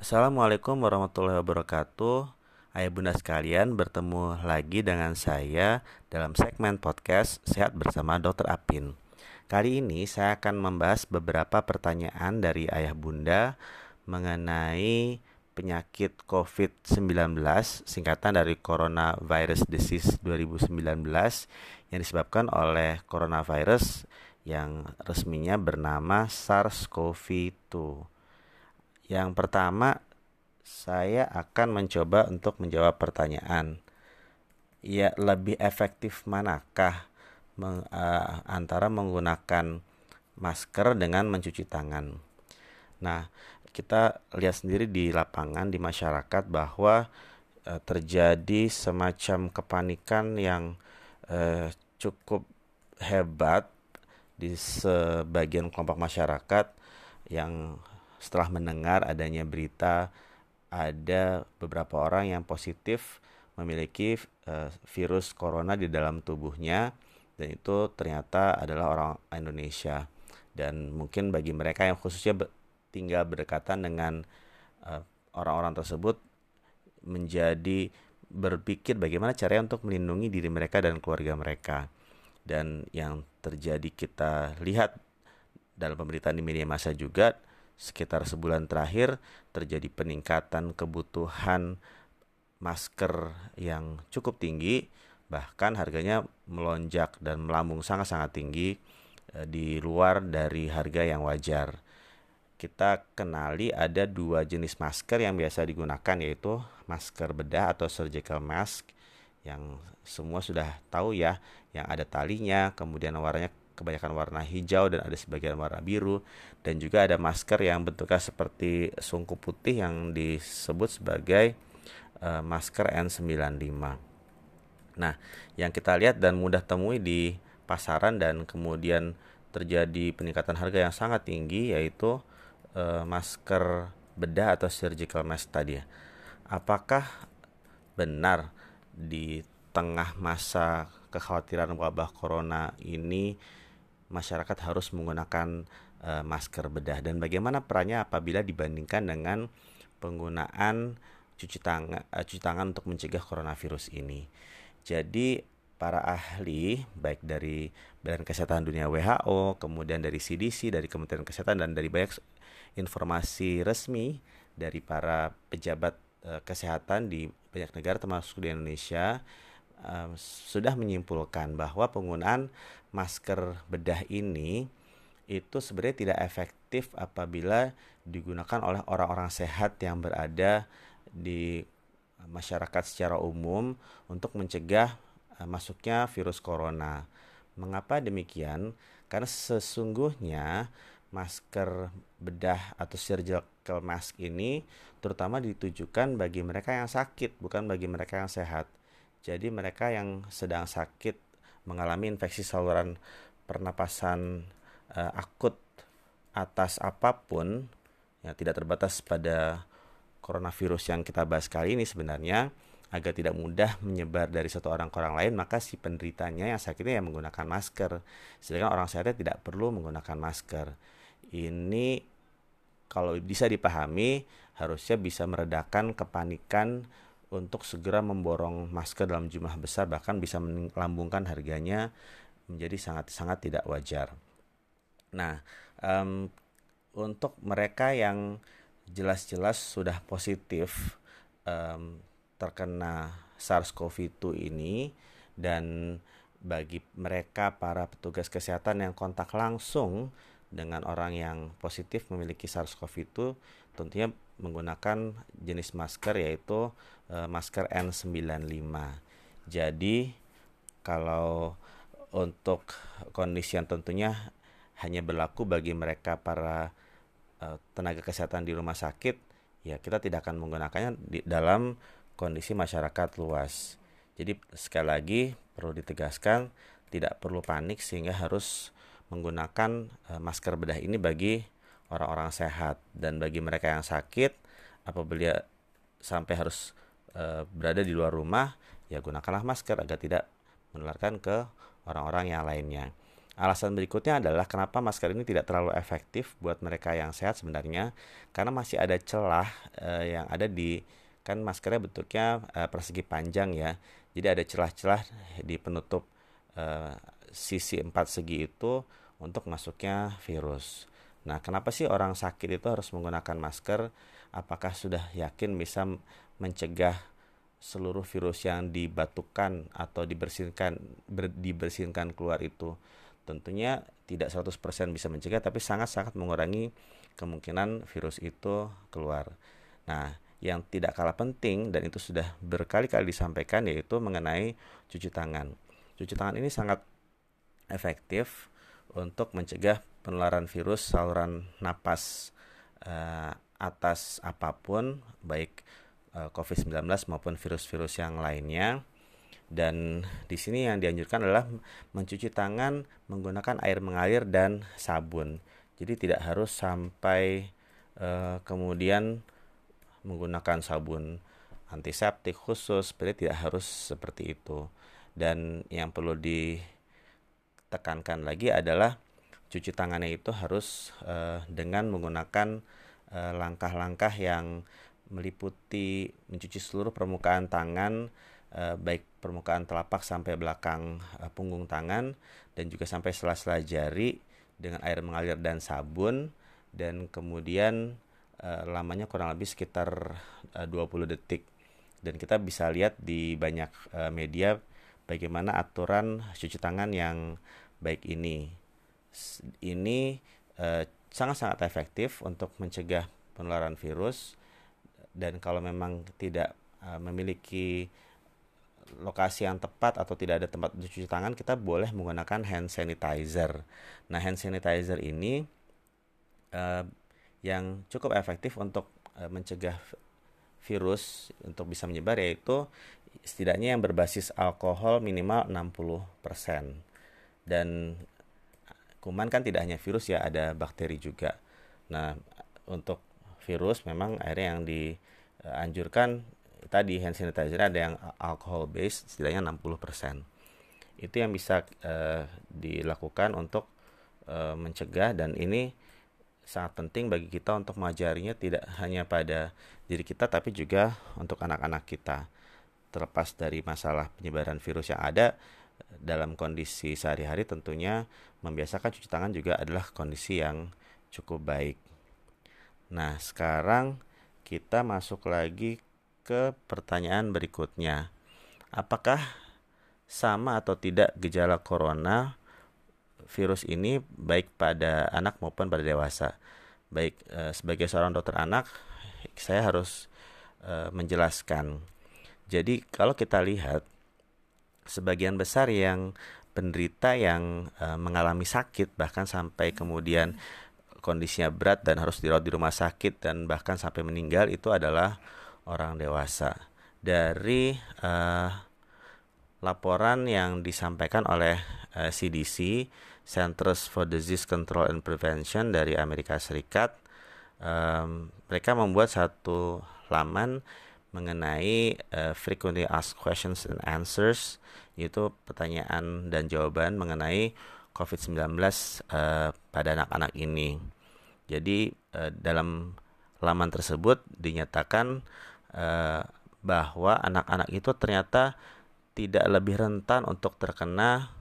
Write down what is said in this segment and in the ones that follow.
Assalamualaikum warahmatullahi wabarakatuh. Ayah bunda sekalian, bertemu lagi dengan saya dalam segmen podcast Sehat bersama Dr. Apin. Kali ini saya akan membahas beberapa pertanyaan dari ayah bunda mengenai penyakit COVID-19 singkatan dari Coronavirus Disease 2019 yang disebabkan oleh coronavirus yang resminya bernama SARS-CoV-2. Yang pertama, saya akan mencoba untuk menjawab pertanyaan. Ya, lebih efektif manakah meng, uh, antara menggunakan masker dengan mencuci tangan? Nah, kita lihat sendiri di lapangan di masyarakat bahwa uh, terjadi semacam kepanikan yang uh, cukup hebat di sebagian kelompok masyarakat yang setelah mendengar adanya berita ada beberapa orang yang positif memiliki uh, virus corona di dalam tubuhnya dan itu ternyata adalah orang Indonesia. Dan mungkin bagi mereka yang khususnya tinggal berdekatan dengan eh, orang-orang tersebut menjadi berpikir bagaimana caranya untuk melindungi diri mereka dan keluarga mereka. Dan yang terjadi kita lihat dalam pemberitaan di media massa juga sekitar sebulan terakhir terjadi peningkatan kebutuhan masker yang cukup tinggi, bahkan harganya melonjak dan melambung sangat-sangat tinggi eh, di luar dari harga yang wajar. Kita kenali ada dua jenis masker yang biasa digunakan yaitu masker bedah atau surgical mask yang semua sudah tahu ya, yang ada talinya, kemudian warnanya kebanyakan warna hijau dan ada sebagian warna biru dan juga ada masker yang bentuknya seperti sungkup putih yang disebut sebagai uh, masker N95. Nah, yang kita lihat dan mudah temui di pasaran dan kemudian terjadi peningkatan harga yang sangat tinggi yaitu uh, masker bedah atau surgical mask tadi. Apakah benar di tengah masa kekhawatiran wabah corona ini masyarakat harus menggunakan uh, masker bedah dan bagaimana perannya apabila dibandingkan dengan penggunaan cuci tangan uh, cuci tangan untuk mencegah coronavirus ini. Jadi para ahli baik dari Badan Kesehatan Dunia WHO, kemudian dari CDC, dari Kementerian Kesehatan dan dari banyak informasi resmi dari para pejabat uh, kesehatan di banyak negara termasuk di Indonesia sudah menyimpulkan bahwa penggunaan masker bedah ini itu sebenarnya tidak efektif apabila digunakan oleh orang-orang sehat yang berada di masyarakat secara umum untuk mencegah uh, masuknya virus corona. Mengapa demikian? Karena sesungguhnya masker bedah atau surgical mask ini terutama ditujukan bagi mereka yang sakit, bukan bagi mereka yang sehat. Jadi mereka yang sedang sakit mengalami infeksi saluran pernapasan uh, akut atas apa pun yang tidak terbatas pada coronavirus yang kita bahas kali ini sebenarnya agar tidak mudah menyebar dari satu orang ke orang lain maka si penderitanya yang sakitnya yang menggunakan masker. Sedangkan orang sehatnya tidak perlu menggunakan masker. Ini kalau bisa dipahami harusnya bisa meredakan kepanikan untuk segera memborong masker dalam jumlah besar bahkan bisa melambungkan harganya menjadi sangat-sangat tidak wajar. Nah, um, untuk mereka yang jelas-jelas sudah positif um, terkena SARS-CoV-2 ini dan bagi mereka para petugas kesehatan yang kontak langsung dengan orang yang positif memiliki SARS-CoV-2 tentunya menggunakan jenis masker yaitu e, masker N95. Jadi kalau untuk kondisi yang tentunya hanya berlaku bagi mereka para e, tenaga kesehatan di rumah sakit, ya kita tidak akan menggunakannya di dalam kondisi masyarakat luas. Jadi sekali lagi perlu ditegaskan tidak perlu panik sehingga harus menggunakan uh, masker bedah ini bagi orang-orang sehat dan bagi mereka yang sakit apabila sampai harus uh, berada di luar rumah ya gunakanlah masker agar tidak menularkan ke orang-orang yang lainnya. Alasan berikutnya adalah kenapa masker ini tidak terlalu efektif buat mereka yang sehat sebenarnya karena masih ada celah uh, yang ada di kan maskernya bentuknya uh, persegi panjang ya. Jadi ada celah-celah di penutup uh, sisi empat segi itu untuk masuknya virus. Nah, kenapa sih orang sakit itu harus menggunakan masker? Apakah sudah yakin bisa mencegah seluruh virus yang dibatukan atau dibersihkan ber, dibersihkan keluar itu? tentunya tidak 100% bisa mencegah tapi sangat-sangat mengurangi kemungkinan virus itu keluar. Nah, yang tidak kalah penting dan itu sudah berkali-kali disampaikan yaitu mengenai cuci tangan. Cuci tangan ini sangat efektif untuk mencegah penularan virus saluran napas uh, atas apa pun baik uh, eh, COVID-19 maupun virus-virus yang lainnya dan di sini yang dianjurkan adalah mencuci tangan menggunakan air mengalir dan sabun. Jadi tidak harus sampai uh, kemudian menggunakan sabun antiseptik khusus, seperti tidak harus seperti itu. Dan yang perlu ditekankan lagi adalah cuci tangannya itu harus uh, dengan menggunakan eh, langkah-langkah uh, yang meliputi mencuci seluruh permukaan tangan uh, baik permukaan telapak sampai belakang uh, punggung tangan dan juga sampai sela-sela jari dengan air mengalir dan sabun dan kemudian uh, lamanya kurang lebih sekitar uh, 20 detik. Dan kita bisa lihat di banyak uh, media bagaimana aturan cuci tangan yang baik ini ini sangat-sangat uh, efektif untuk mencegah penularan virus dan kalau memang tidak uh, memiliki lokasi yang tepat atau tidak ada tempat cuci tangan, kita boleh menggunakan hand sanitizer. Nah, hand sanitizer ini uh, yang cukup efektif untuk uh, mencegah virus untuk bisa menyebar yaitu setidaknya yang berbasis alkohol minimal 60%. Dan kuman kan tidak hanya virus ya, ada bakteri juga. Nah, untuk virus memang akhirnya yang dianjurkan tadi hand sanitizer ada yang alcohol based setidaknya 60%. Itu yang bisa uh, dilakukan untuk uh, mencegah dan ini sangat penting bagi kita untuk mengajarinya tidak hanya pada diri kita tapi juga untuk anak-anak kita. Terlepas dari masalah penyebaran virus yang ada dalam kondisi sehari-hari tentunya membiasakan cuci tangan juga adalah kondisi yang cukup baik. Nah, sekarang kita masuk lagi ke pertanyaan berikutnya. Apakah sama atau tidak gejala corona virus ini baik pada anak maupun pada dewasa? Baik e, sebagai seorang dokter anak, saya harus e, menjelaskan. Jadi kalau kita lihat sebagian besar yang penderita yang e, mengalami sakit bahkan sampai kemudian kondisinya berat dan harus dirawat di rumah sakit dan bahkan sampai meninggal itu adalah orang dewasa. Dari uh, laporan yang disampaikan oleh uh, eh, CDC Centers for Disease Control and Prevention dari Amerika Serikat, um, mereka membuat satu laman mengenai uh, frequently asked questions and answers, yaitu pertanyaan dan jawaban mengenai COVID-19 uh, pada anak-anak ini. Jadi uh, dalam laman tersebut dinyatakan eh, bahwa anak-anak itu ternyata tidak lebih rentan untuk terkena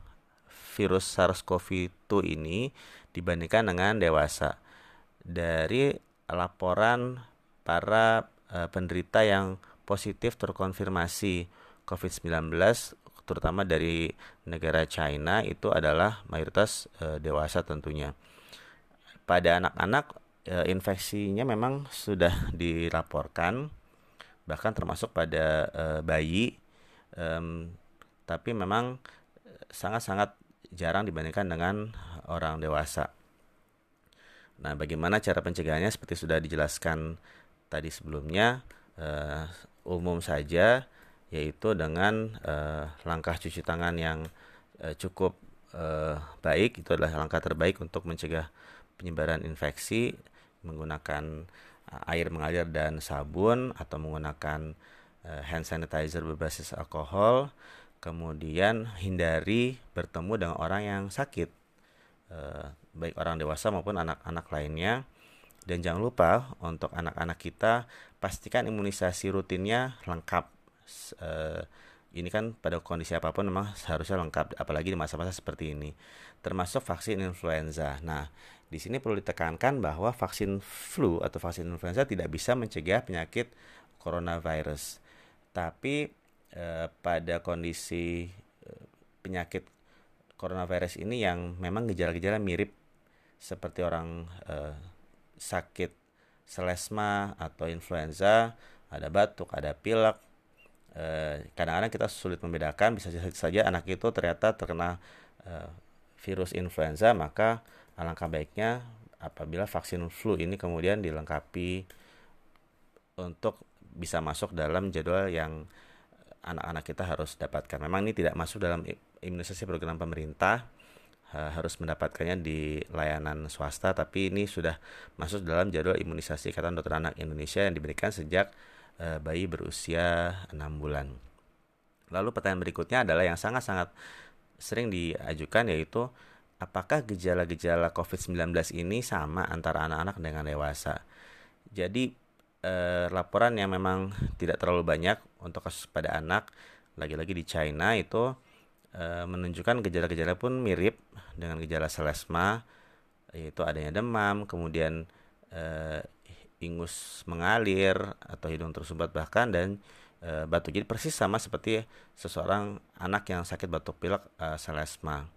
virus SARS-CoV-2 ini dibandingkan dengan dewasa. Dari laporan para eh, penderita yang positif terkonfirmasi COVID-19 terutama dari negara China itu adalah mayoritas e, dewasa tentunya. Pada anak-anak e, infeksinya memang sudah dilaporkan bahkan termasuk pada uh, bayi um, tapi memang sangat-sangat jarang dibandingkan dengan orang dewasa. Nah, bagaimana cara pencegahannya seperti sudah dijelaskan tadi sebelumnya uh, umum saja yaitu dengan uh, langkah cuci tangan yang uh, cukup uh, baik itu adalah langkah terbaik untuk mencegah penyebaran infeksi menggunakan air mengalir dan sabun atau menggunakan uh, hand sanitizer berbasis alkohol. Kemudian hindari bertemu dengan orang yang sakit. eh, baik orang dewasa maupun anak-anak lainnya. Dan jangan lupa untuk anak-anak kita pastikan imunisasi rutinnya lengkap. Eh, ini kan pada kondisi apa pun memang seharusnya lengkap apalagi di masa-masa seperti ini termasuk vaksin influenza. Nah, di sini perlu ditekankan bahwa vaksin flu atau vaksin influenza tidak bisa mencegah penyakit coronavirus. Tapi eh, pada kondisi eh, penyakit coronavirus ini yang memang gejala-gejala mirip seperti orang eh, sakit selesma atau influenza, ada batuk, ada pilek, Eh, kadang-kadang kita sulit membedakan bisa saja anak itu ternyata terkena uh, virus influenza maka alangkah baiknya apabila vaksin flu ini kemudian dilengkapi untuk bisa masuk dalam jadwal yang anak-anak kita harus dapatkan. Memang ini tidak masuk dalam imunisasi program pemerintah, harus mendapatkannya di layanan swasta, tapi ini sudah masuk dalam jadwal imunisasi Ikatan Dokter Anak Indonesia yang diberikan sejak Eh, bayi berusia 6 bulan. Lalu pertanyaan berikutnya adalah yang sangat-sangat sering diajukan yaitu apakah gejala-gejala COVID-19 ini sama antara anak-anak dengan dewasa. Jadi eh, laporan yang memang tidak terlalu banyak untuk kasus pada anak, lagi-lagi di China itu eh, menunjukkan gejala-gejala pun mirip dengan gejala selesma, yaitu adanya demam, kemudian eh, ingus mengalir atau hidung tersumbat bahkan dan e, batuk jadi persis sama seperti seseorang anak yang sakit batuk pilek e, selesma.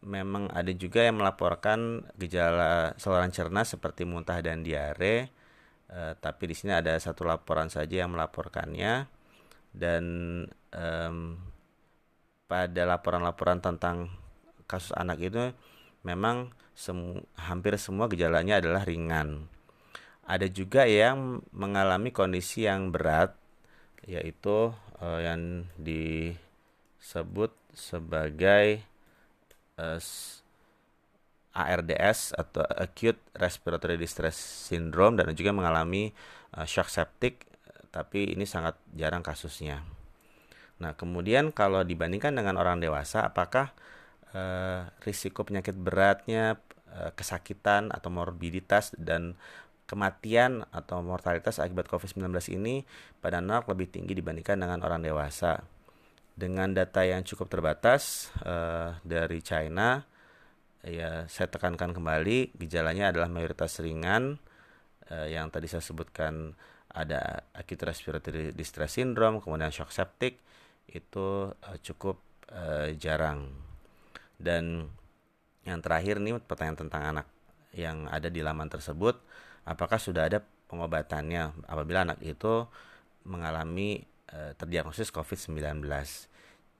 Memang ada juga yang melaporkan gejala saluran cerna seperti muntah dan diare e, tapi di sini ada satu laporan saja yang melaporkannya. Dan e, pada laporan-laporan tentang kasus anak itu memang semu, hampir semua gejalanya adalah ringan ada juga yang mengalami kondisi yang berat yaitu uh, yang disebut sebagai uh, eh, ARDS atau acute respiratory distress syndrome dan juga mengalami uh, shock septic tapi ini sangat jarang kasusnya. Nah, kemudian kalau dibandingkan dengan orang dewasa apakah uh, risiko penyakit beratnya kesakitan atau morbiditas dan kematian atau mortalitas akibat COVID-19 ini pada anak lebih tinggi dibandingkan dengan orang dewasa. Dengan data yang cukup terbatas uh, dari China, ya saya tekankan kembali gejalanya adalah mayoritas ringan uh, yang tadi saya sebutkan ada acute respiratory distress syndrome, kemudian shock septic itu uh, cukup uh, jarang. Dan yang terakhir nih pertanyaan tentang anak yang ada di laman tersebut apakah sudah ada pengobatannya apabila anak itu mengalami e, terdiagnosis COVID-19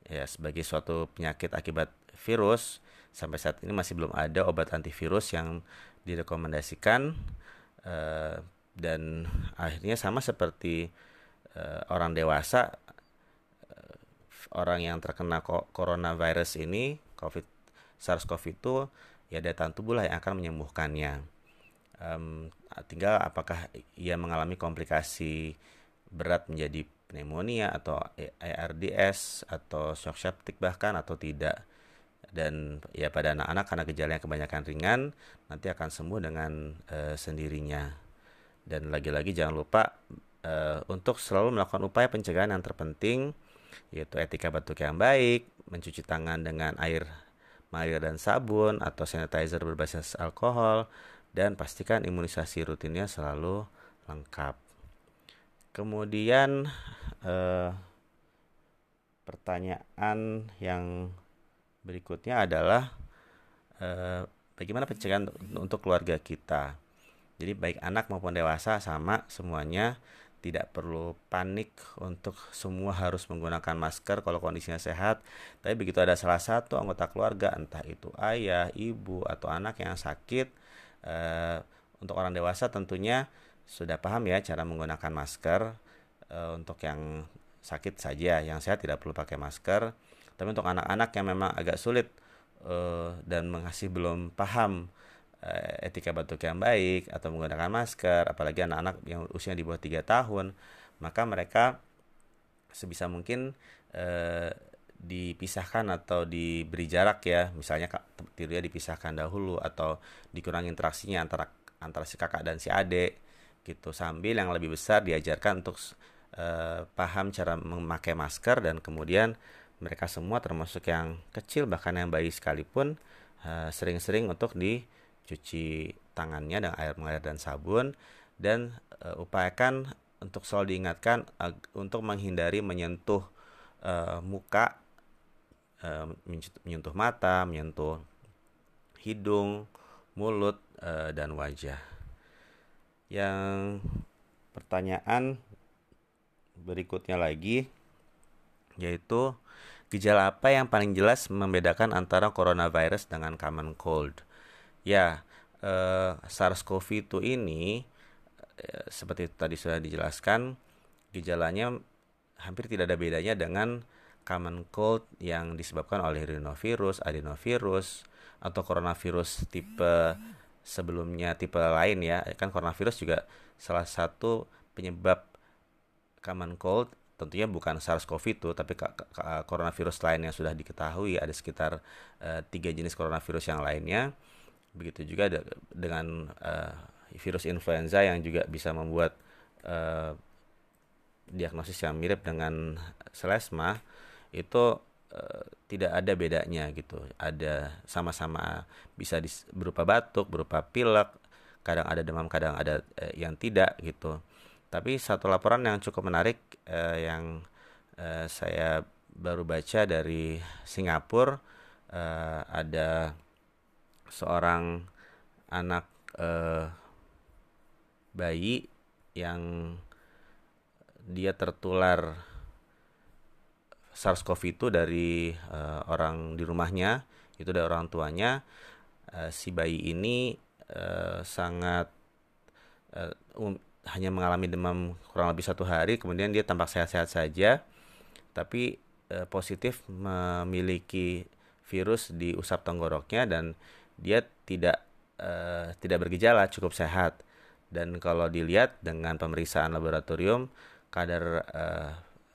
ya sebagai suatu penyakit akibat virus sampai saat ini masih belum ada obat antivirus yang direkomendasikan e, dan akhirnya sama seperti e, orang dewasa orang yang terkena coronavirus ini COVID SARS-CoV itu ya daya tubuh lah yang akan menyembuhkannya. Um, tinggal apakah ia mengalami komplikasi berat menjadi pneumonia atau ARDS atau shock septic bahkan atau tidak. Dan ya pada anak-anak karena gejalanya kebanyakan ringan nanti akan sembuh dengan uh, sendirinya. Dan lagi-lagi jangan lupa uh, untuk selalu melakukan upaya pencegahan yang terpenting yaitu etika batuk yang baik mencuci tangan dengan air mengalir dan sabun atau sanitizer berbasis alkohol dan pastikan imunisasi rutinnya selalu lengkap. Kemudian eh, pertanyaan yang berikutnya adalah eh, bagaimana pencegahan untuk keluarga kita. Jadi baik anak maupun dewasa sama semuanya tidak perlu panik untuk semua harus menggunakan masker kalau kondisinya sehat. Tapi begitu ada salah satu anggota keluarga, entah itu ayah, ibu, atau anak yang sakit, Uh, untuk orang dewasa tentunya sudah paham ya cara menggunakan masker uh, untuk yang sakit saja, yang sehat tidak perlu pakai masker. Tapi untuk anak-anak yang memang agak sulit uh, dan masih belum paham etika batuk yang baik atau menggunakan masker, apalagi anak-anak yang usia di bawah 3 tahun, maka mereka sebisa mungkin uh, dipisahkan atau diberi jarak ya. Misalnya tidurnya dipisahkan dahulu atau dikurangi interaksinya antara antara si kakak dan si adik gitu. Sambil yang lebih besar diajarkan untuk uh, paham cara memakai masker dan kemudian mereka semua termasuk yang kecil bahkan yang bayi sekalipun eh, sering-sering untuk dicuci tangannya dengan air mengalir dan sabun dan uh, upayakan untuk selalu diingatkan uh, untuk menghindari menyentuh uh, muka uh, menyentuh mata menyentuh hidung mulut uh, dan wajah yang pertanyaan berikutnya lagi yaitu gejala apa yang paling jelas membedakan antara coronavirus dengan common cold? Ya, eh, SARS-CoV-2 ini eh, seperti tadi sudah dijelaskan, gejalanya hampir tidak ada bedanya dengan common cold yang disebabkan oleh rhinovirus, adenovirus, atau coronavirus tipe sebelumnya tipe lain ya. Kan coronavirus juga salah satu penyebab common cold tentunya bukan SARS-CoV-2 tapi coronavirus lain yang sudah diketahui ada sekitar uh, tiga jenis coronavirus yang lainnya begitu juga de dengan uh, virus influenza yang juga bisa membuat uh, diagnosis yang mirip dengan selesma itu uh, tidak ada bedanya gitu. Ada sama-sama bisa berupa batuk berupa pilek kadang ada demam kadang ada uh, yang tidak gitu. Tapi satu laporan yang cukup menarik eh, yang eh, saya baru baca dari Singapura eh, ada seorang anak eh, bayi yang dia tertular SARS-CoV-2 dari uh, orang di rumahnya itu dari orang tuanya. Uh, si bayi ini uh, sangat uh, um, hanya mengalami demam kurang lebih satu hari kemudian dia tampak sehat-sehat saja tapi e, positif memiliki virus di usap tenggoroknya dan dia tidak e, tidak bergejala cukup sehat. Dan kalau dilihat dengan pemeriksaan laboratorium kadar e,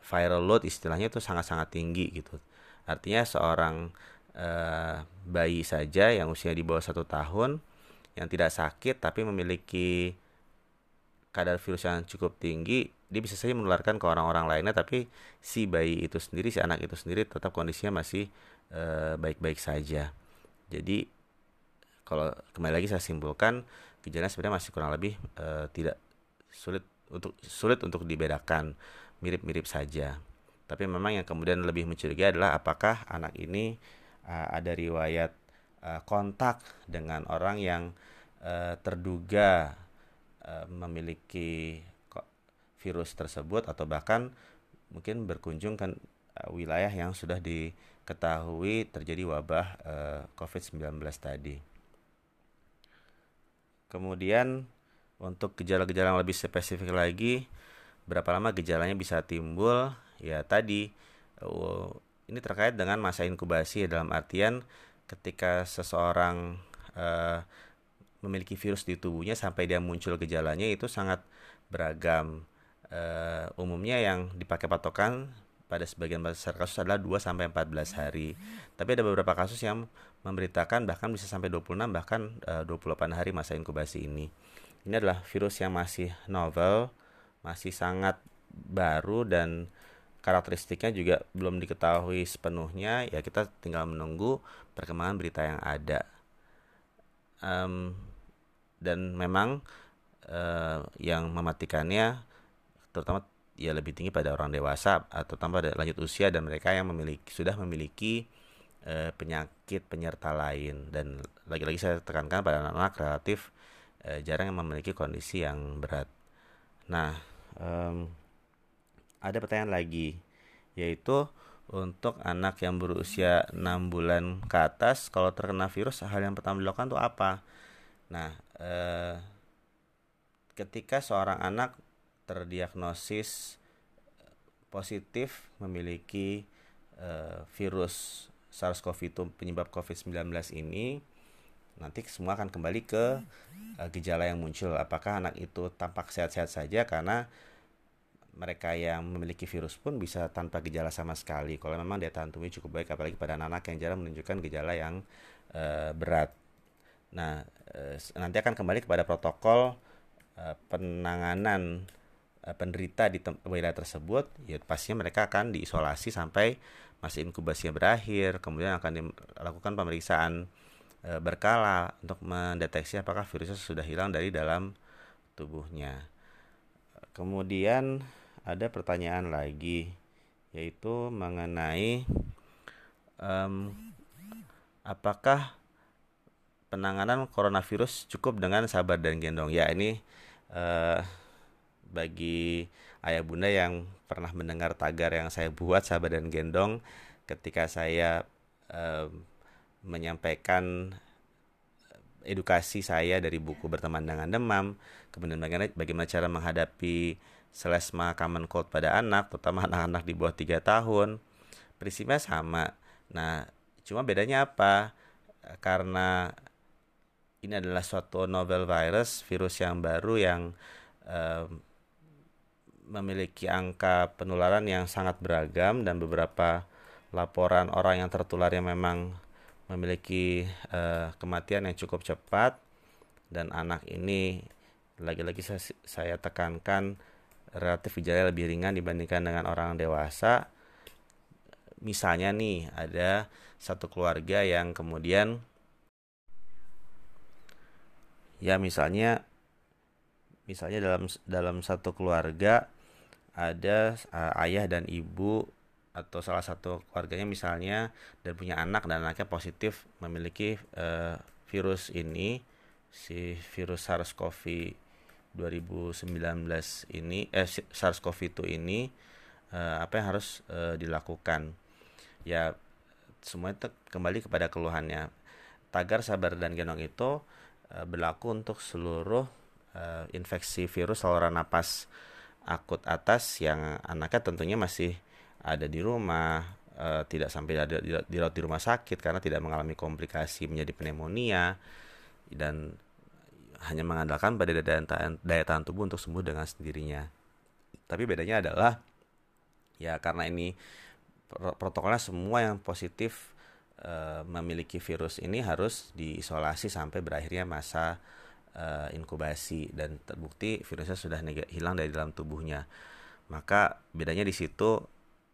viral load istilahnya itu sangat-sangat tinggi gitu. Artinya seorang e, bayi saja yang usia di bawah satu tahun yang tidak sakit tapi memiliki kadar virus yang cukup tinggi dia bisa saja menularkan ke orang-orang lainnya tapi si bayi itu sendiri si anak itu sendiri tetap kondisinya masih baik-baik uh, saja. Jadi kalau kembali lagi saya simpulkan gejala sebenarnya masih kurang lebih uh, tidak sulit untuk sulit untuk dibedakan mirip-mirip saja tapi memang yang kemudian lebih mencurigai adalah apakah anak ini uh, ada riwayat uh, kontak dengan orang yang uh, terduga Eh, memiliki virus tersebut atau bahkan mungkin berkunjung ke uh, wilayah yang sudah diketahui terjadi wabah uh, eh, COVID-19 tadi. Kemudian untuk gejala-gejala yang lebih spesifik lagi, berapa lama gejalanya bisa timbul? Ya tadi uh, ini terkait dengan masa inkubasi dalam artian ketika seseorang uh, memiliki virus di tubuhnya sampai dia muncul gejalanya itu sangat beragam. Uh, umumnya yang dipakai patokan pada sebagian besar kasus adalah 2 sampai 14 hari. Tapi ada beberapa kasus yang memberitakan bahkan bisa sampai 26 bahkan eh, uh, 28 hari masa inkubasi ini. Ini adalah virus yang masih novel, masih sangat baru dan karakteristiknya juga belum diketahui sepenuhnya. Ya kita tinggal menunggu perkembangan berita yang ada. Um, dan memang uh, yang mematikannya terutama ya lebih tinggi pada orang dewasa atau tambah lanjut usia dan mereka yang memiliki sudah memiliki uh, penyakit penyerta lain dan lagi-lagi saya tekankan pada anak-anak relatif uh, jarang yang memiliki kondisi yang berat. Nah, um, ada pertanyaan lagi yaitu untuk anak yang berusia 6 bulan ke atas kalau terkena virus hal yang pertama dilakukan itu apa? Nah, eh, ketika seorang anak terdiagnosis eh, positif memiliki eh, virus SARS-CoV-2 penyebab COVID-19 ini, nanti semua akan kembali ke eh, gejala yang muncul. Apakah anak itu tampak sehat-sehat saja karena mereka yang memiliki virus pun bisa tanpa gejala sama sekali kalau memang daya tahan tubuhnya cukup baik apalagi pada anak-anak yang jarang menunjukkan gejala yang uh, berat. Nah, uh, nanti akan kembali kepada protokol uh, penanganan uh, penderita di wilayah tersebut, ya pastinya mereka akan diisolasi sampai masa inkubasinya berakhir, kemudian akan dilakukan pemeriksaan uh, berkala untuk mendeteksi apakah virusnya sudah hilang dari dalam tubuhnya. Kemudian ada pertanyaan lagi yaitu mengenai um, apakah penanganan coronavirus cukup dengan sabar dan gendong ya ini uh, bagi ayah bunda yang pernah mendengar tagar yang saya buat sabar dan gendong ketika saya uh, menyampaikan edukasi saya dari buku berteman dengan demam kemudian bagaimana, bagaimana cara menghadapi selesma common cold pada anak, terutama anak-anak di bawah 3 tahun. Prinsipnya sama. Nah, cuma bedanya apa? Karena ini adalah suatu novel virus, virus yang baru yang um, memiliki angka penularan yang sangat beragam dan beberapa laporan orang yang tertular yang memang memiliki uh, kematian yang cukup cepat dan anak ini lagi-lagi saya, saya tekankan relatif gejala lebih ringan dibandingkan dengan orang dewasa. Misalnya nih, ada satu keluarga yang kemudian ya misalnya misalnya dalam dalam satu keluarga ada uh, ayah dan ibu atau salah satu keluarganya misalnya dan punya anak dan anaknya positif memiliki uh, virus ini si virus SARS-CoV 2019 ini eh SARS-CoV-2 ini eh, apa yang harus eh, dilakukan? Ya semua itu kembali kepada keluhannya. Tagar sabar dan gendong itu eh, berlaku untuk seluruh eh, infeksi virus saluran napas akut atas yang anaknya tentunya masih ada di rumah eh, tidak sampai ada di, di rumah sakit karena tidak mengalami komplikasi menjadi pneumonia dan hanya mengandalkan pada daya tahan, daya tahan tubuh untuk sembuh dengan sendirinya. Tapi bedanya adalah ya karena ini protokolnya semua yang positif e, memiliki virus ini harus diisolasi sampai berakhirnya masa e, inkubasi dan terbukti virusnya sudah hilang dari dalam tubuhnya. Maka bedanya di situ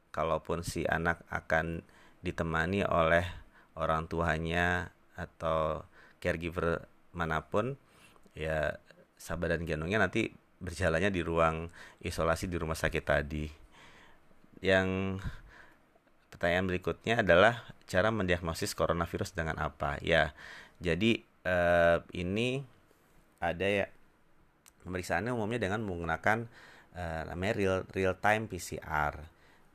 kalaupun si anak akan ditemani oleh orang tuanya atau caregiver mana pun ya sabar dan gendongnya nanti berjalannya di ruang isolasi di rumah sakit tadi. Yang pertanyaan berikutnya adalah cara mendiagnosis coronavirus dengan apa? Ya, jadi eh, ini ada ya. Pemeriksaannya umumnya dengan menggunakan eh, namanya real real time PCR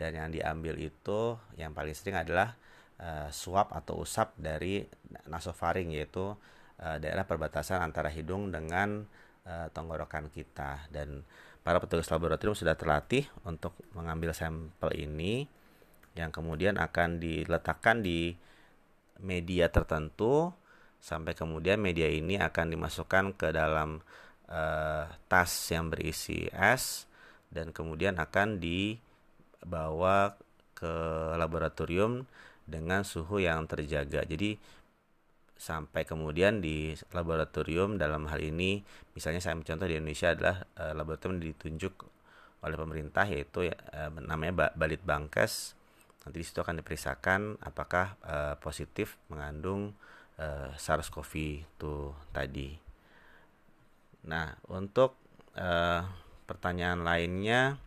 dan yang diambil itu yang paling sering adalah eh, swab atau usap dari nasofaring yaitu uh, daerah perbatasan antara hidung dengan uh, tenggorokan kita. Dan para petugas laboratorium sudah terlatih untuk mengambil sampel ini yang kemudian akan diletakkan di media tertentu sampai kemudian media ini akan dimasukkan ke dalam uh, tas yang berisi es dan kemudian akan dibawa ke laboratorium dengan suhu yang terjaga. Jadi sampai kemudian di laboratorium dalam hal ini misalnya saya mencontoh di Indonesia adalah e, laboratorium ditunjuk oleh pemerintah yaitu e, namanya Balit Bangkes nanti di situ akan diperiksakan apakah e, positif mengandung e, SARS-CoV-2 tadi. Nah untuk e, pertanyaan lainnya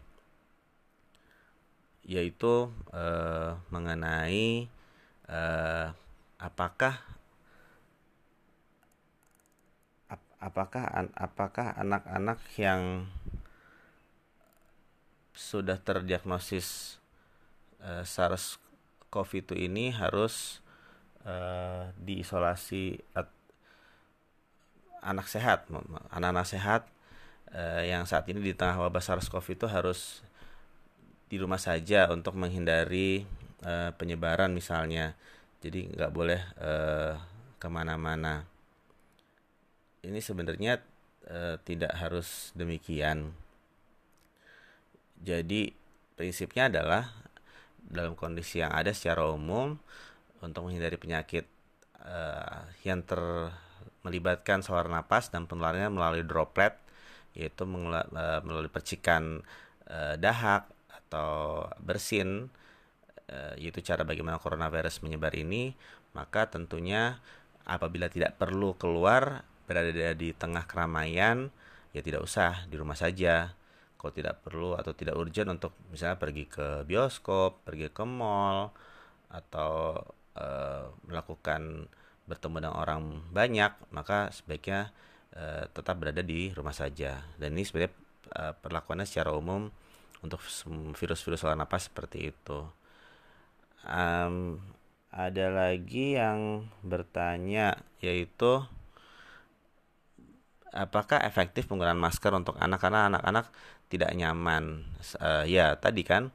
yaitu e, mengenai e, apakah apakah apakah anak-anak yang sudah terdiagnosis uh, SARS-CoV-2 ini harus uh, diisolasi anak sehat, anak-anak sehat uh, yang saat ini di tengah wabah SARS-CoV itu harus di rumah saja untuk menghindari uh, penyebaran misalnya, jadi nggak boleh ke mana-mana ini sebenarnya tidak harus demikian. jadi prinsipnya adalah dalam kondisi yang ada secara umum untuk menghindari penyakit uh, yang ter melibatkan saluran napas dan penularannya melalui droplet yaitu uh, melalui percikan uh, dahak atau bersin uh, yaitu cara bagaimana coronavirus menyebar ini maka tentunya apabila tidak perlu keluar berada di tengah keramaian ya tidak usah di rumah saja. Kalau tidak perlu atau tidak urgent untuk misalnya pergi ke bioskop, pergi ke mall atau uh, melakukan bertemu dengan orang banyak, maka sebaiknya uh, tetap berada di rumah saja. Dan ini sebenarnya uh, perlakuannya secara umum untuk virus-virus saluran napas seperti itu. Um, ada lagi yang bertanya yaitu apakah efektif penggunaan masker untuk anak karena anak-anak tidak nyaman uh, ya tadi kan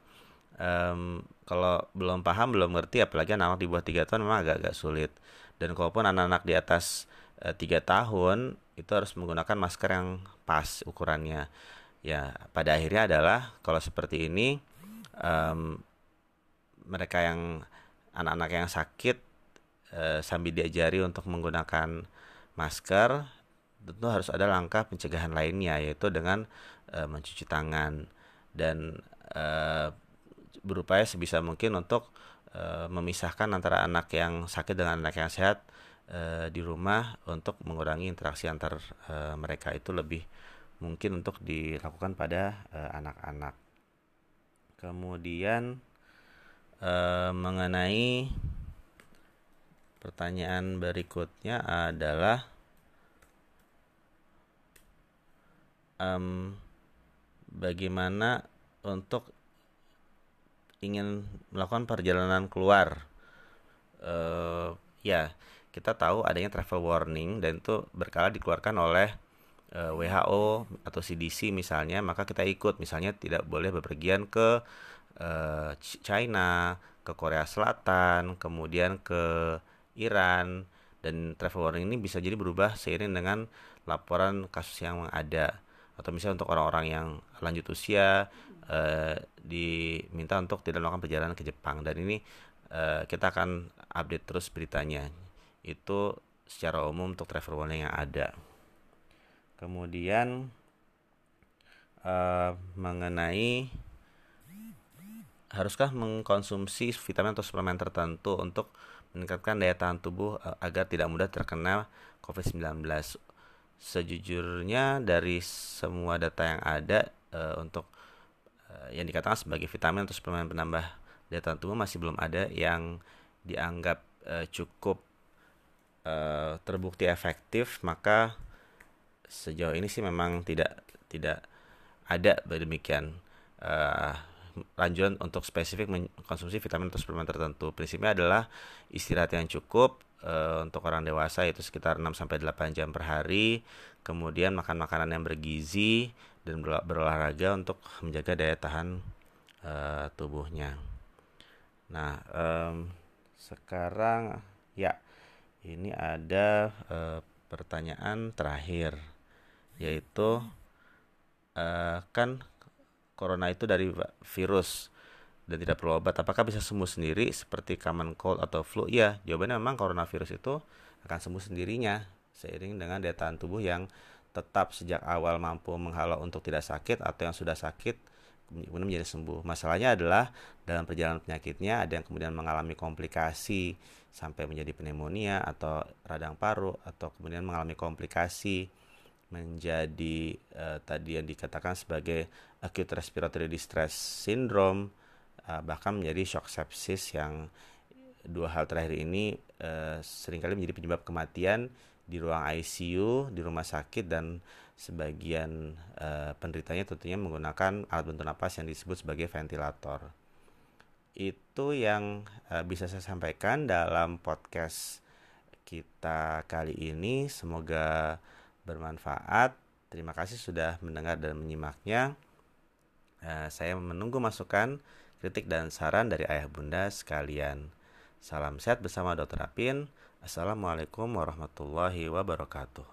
um, kalau belum paham belum ngerti apalagi anak-anak di bawah tiga tahun memang agak-agak sulit. Dan kalaupun anak-anak di atas eh, tiga tahun itu harus menggunakan masker yang pas ukurannya. Ya pada akhirnya adalah kalau seperti ini um, mereka yang anak-anak yang sakit uh, sambil diajari untuk menggunakan masker tentu harus ada langkah pencegahan lainnya yaitu dengan uh, mencuci tangan. Dan uh, berupaya sebisa mungkin untuk uh, memisahkan antara anak yang sakit dengan anak yang sehat uh, di rumah untuk mengurangi interaksi antar uh, mereka itu lebih mungkin untuk dilakukan pada anak-anak. Kemudian mengenai pertanyaan berikutnya adalah um, bagaimana untuk ingin melakukan perjalanan keluar. Uh, ya kita tahu adanya travel warning dan itu berkala dikeluarkan oleh uh, eh, WHO atau CDC misalnya maka kita ikut. Misalnya tidak boleh bepergian ke uh, China ke Korea Selatan kemudian ke Iran. Dan travel warning ini bisa jadi berubah seiring dengan laporan kasus yang ada. Atau misalnya untuk orang-orang yang lanjut usia uh, diminta untuk tidak melakukan perjalanan ke Jepang. Dan ini uh, kita akan update terus beritanya. Itu secara umum untuk travel warning yang ada. Kemudian uh, mengenai haruskah mengkonsumsi vitamin atau suplemen tertentu untuk meningkatkan daya tahan tubuh agar tidak mudah terkena COVID-19 sejujurnya dari semua data yang ada uh, untuk yang dikatakan sebagai vitamin atau suplemen penambah daya tahan tubuh masih belum ada yang dianggap uh, cukup uh, terbukti efektif maka sejauh ini sih memang tidak tidak ada demikian uh, lanjutan untuk spesifik mengkonsumsi vitamin atau suplemen tertentu. Prinsipnya adalah istirahat yang cukup uh, untuk orang dewasa itu sekitar 6 sampai 8 jam per hari. Kemudian makan makanan yang bergizi dan berolahraga untuk menjaga daya tahan uh, tubuhnya. Nah, um, sekarang ya ini ada uh, pertanyaan terakhir yaitu uh, kan corona itu dari virus dan tidak perlu obat, apakah bisa sembuh sendiri seperti common cold atau flu? Ya, jawabannya memang coronavirus itu akan sembuh sendirinya seiring dengan daya tahan tubuh yang tetap sejak awal mampu menghalau untuk tidak sakit atau yang sudah sakit kemudian menjadi sembuh. Masalahnya adalah dalam perjalanan penyakitnya ada yang kemudian mengalami komplikasi sampai menjadi pneumonia atau radang paru atau kemudian mengalami komplikasi menjadi uh, tadi yang dikatakan sebagai acute respiratory distress syndrome uh, bahkan menjadi shock sepsis yang dua hal terakhir ini uh, sering kali menjadi penyebab kematian di ruang ICU di rumah sakit dan sebagian uh, penderitanya tentunya menggunakan alat bantu napas yang disebut sebagai ventilator. Itu yang bisa saya sampaikan dalam podcast kita kali ini. Semoga bermanfaat. Terima kasih sudah mendengar dan menyimaknya. Saya menunggu masukan kritik dan saran dari ayah bunda sekalian. Salam sehat bersama Dr. Apin. Assalamualaikum warahmatullahi wabarakatuh.